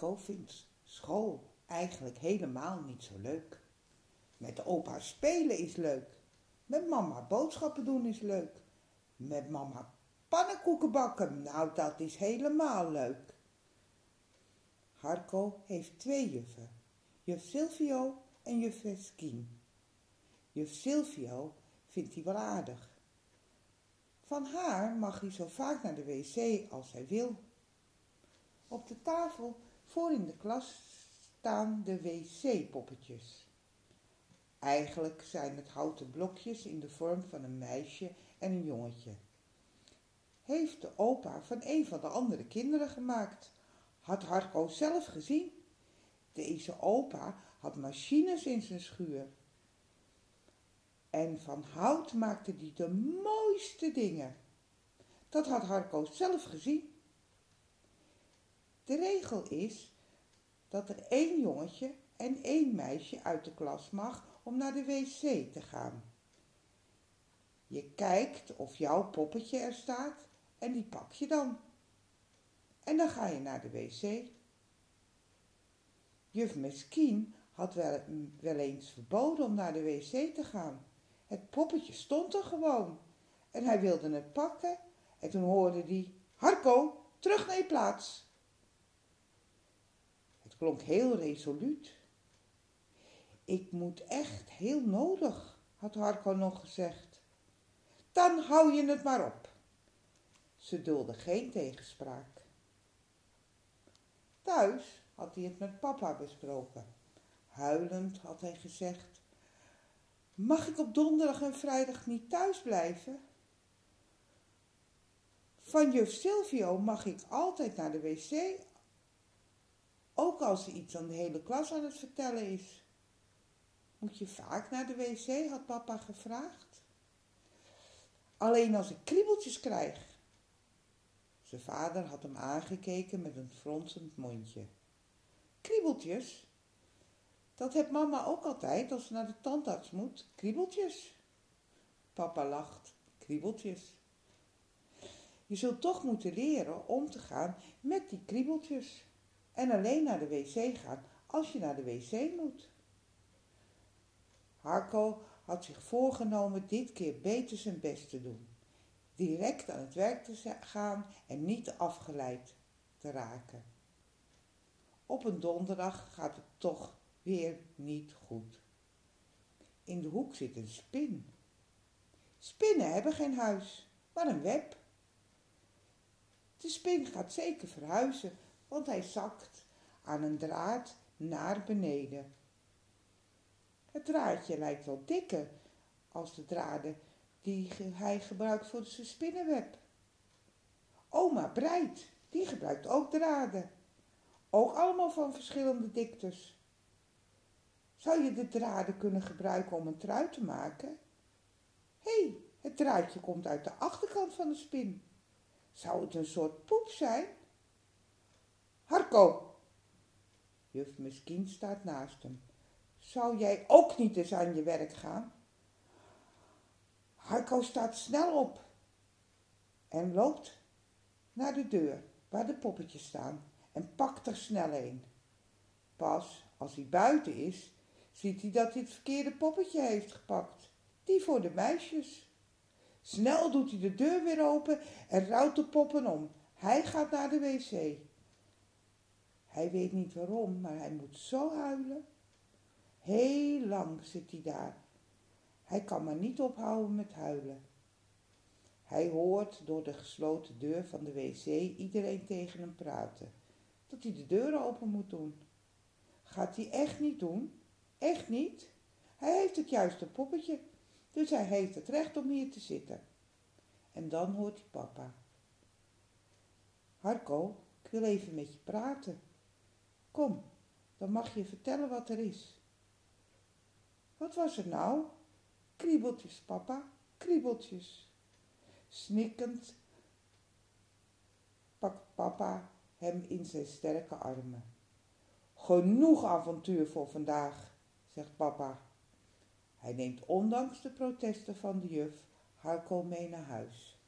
Vindt school eigenlijk helemaal niet zo leuk. Met opa spelen is leuk. Met mama boodschappen doen is leuk. Met mama pannenkoeken bakken, nou dat is helemaal leuk. Harco heeft twee juffen, juf Silvio en juf Veskien. Juf Silvio vindt hij wel aardig. Van haar mag hij zo vaak naar de wc als hij wil. Op de tafel voor in de klas staan de wc-poppetjes. Eigenlijk zijn het houten blokjes in de vorm van een meisje en een jongetje. Heeft de opa van een van de andere kinderen gemaakt. Had Harco zelf gezien. Deze opa had machines in zijn schuur. En van hout maakte hij de mooiste dingen. Dat had Harco zelf gezien. De regel is dat er één jongetje en één meisje uit de klas mag om naar de wc te gaan. Je kijkt of jouw poppetje er staat en die pak je dan. En dan ga je naar de wc. Juf Meskien had wel, wel eens verboden om naar de wc te gaan. Het poppetje stond er gewoon en hij wilde het pakken en toen hoorde hij, Harco, terug naar je plaats. Klonk heel resoluut. Ik moet echt heel nodig, had Harco nog gezegd. Dan hou je het maar op. Ze dulde geen tegenspraak. Thuis had hij het met papa besproken. Huilend had hij gezegd, mag ik op donderdag en vrijdag niet thuis blijven? Van juf Silvio mag ik altijd naar de wc, ook als ze iets aan de hele klas aan het vertellen is. Moet je vaak naar de wc, had papa gevraagd. Alleen als ik kriebeltjes krijg. Zijn vader had hem aangekeken met een fronsend mondje. Kriebeltjes? Dat heeft mama ook altijd als ze naar de tandarts moet. Kriebeltjes. Papa lacht. Kriebeltjes. Je zult toch moeten leren om te gaan met die kriebeltjes. En alleen naar de wc gaan als je naar de wc moet. Harco had zich voorgenomen dit keer beter zijn best te doen. Direct aan het werk te gaan en niet afgeleid te raken. Op een donderdag gaat het toch weer niet goed. In de hoek zit een spin. Spinnen hebben geen huis, maar een web. De spin gaat zeker verhuizen, want hij zakt aan een draad naar beneden. Het draadje lijkt wel dikker als de draden die hij gebruikt voor zijn spinnenweb. Oma Breit, die gebruikt ook draden. Ook allemaal van verschillende diktes. Zou je de draden kunnen gebruiken om een trui te maken? Hé, hey, het draadje komt uit de achterkant van de spin. Zou het een soort poep zijn? Harko! Juf Misschien staat naast hem. Zou jij ook niet eens aan je werk gaan? Harko staat snel op en loopt naar de deur waar de poppetjes staan en pakt er snel een. Pas als hij buiten is, ziet hij dat hij het verkeerde poppetje heeft gepakt, die voor de meisjes. Snel doet hij de deur weer open en rouwt de poppen om. Hij gaat naar de wc. Hij weet niet waarom, maar hij moet zo huilen. Heel lang zit hij daar. Hij kan maar niet ophouden met huilen. Hij hoort door de gesloten deur van de wc iedereen tegen hem praten. Dat hij de deur open moet doen. Gaat hij echt niet doen? Echt niet? Hij heeft het juiste poppetje, dus hij heeft het recht om hier te zitten. En dan hoort hij papa. Harco, ik wil even met je praten. Kom, dan mag je vertellen wat er is. Wat was er nou? Kriebeltjes, papa, kriebeltjes. Snikkend pakt papa hem in zijn sterke armen. Genoeg avontuur voor vandaag, zegt papa. Hij neemt ondanks de protesten van de juf Harco mee naar huis.